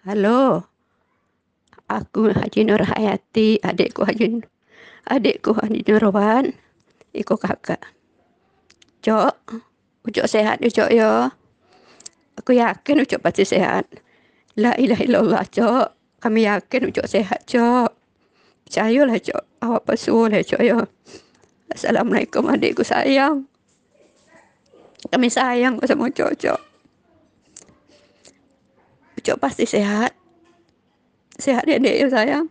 Halo. Aku Haji Nur Hayati, adikku Haji adikku Haji Nurwan, iku kakak. Cok, Ucok sehat ya, Cok ya. Aku yakin Ucok pasti sehat. La ilaha illallah, Cok. Kami yakin Ucok sehat, Cok. Percayalah, Cok. Awak pesul ya, Cok ya. Assalamualaikum adikku sayang. Kami sayang sama Ucok, Cok. Ucok pasti sehat. Sehat ya, Dek, ya sayang.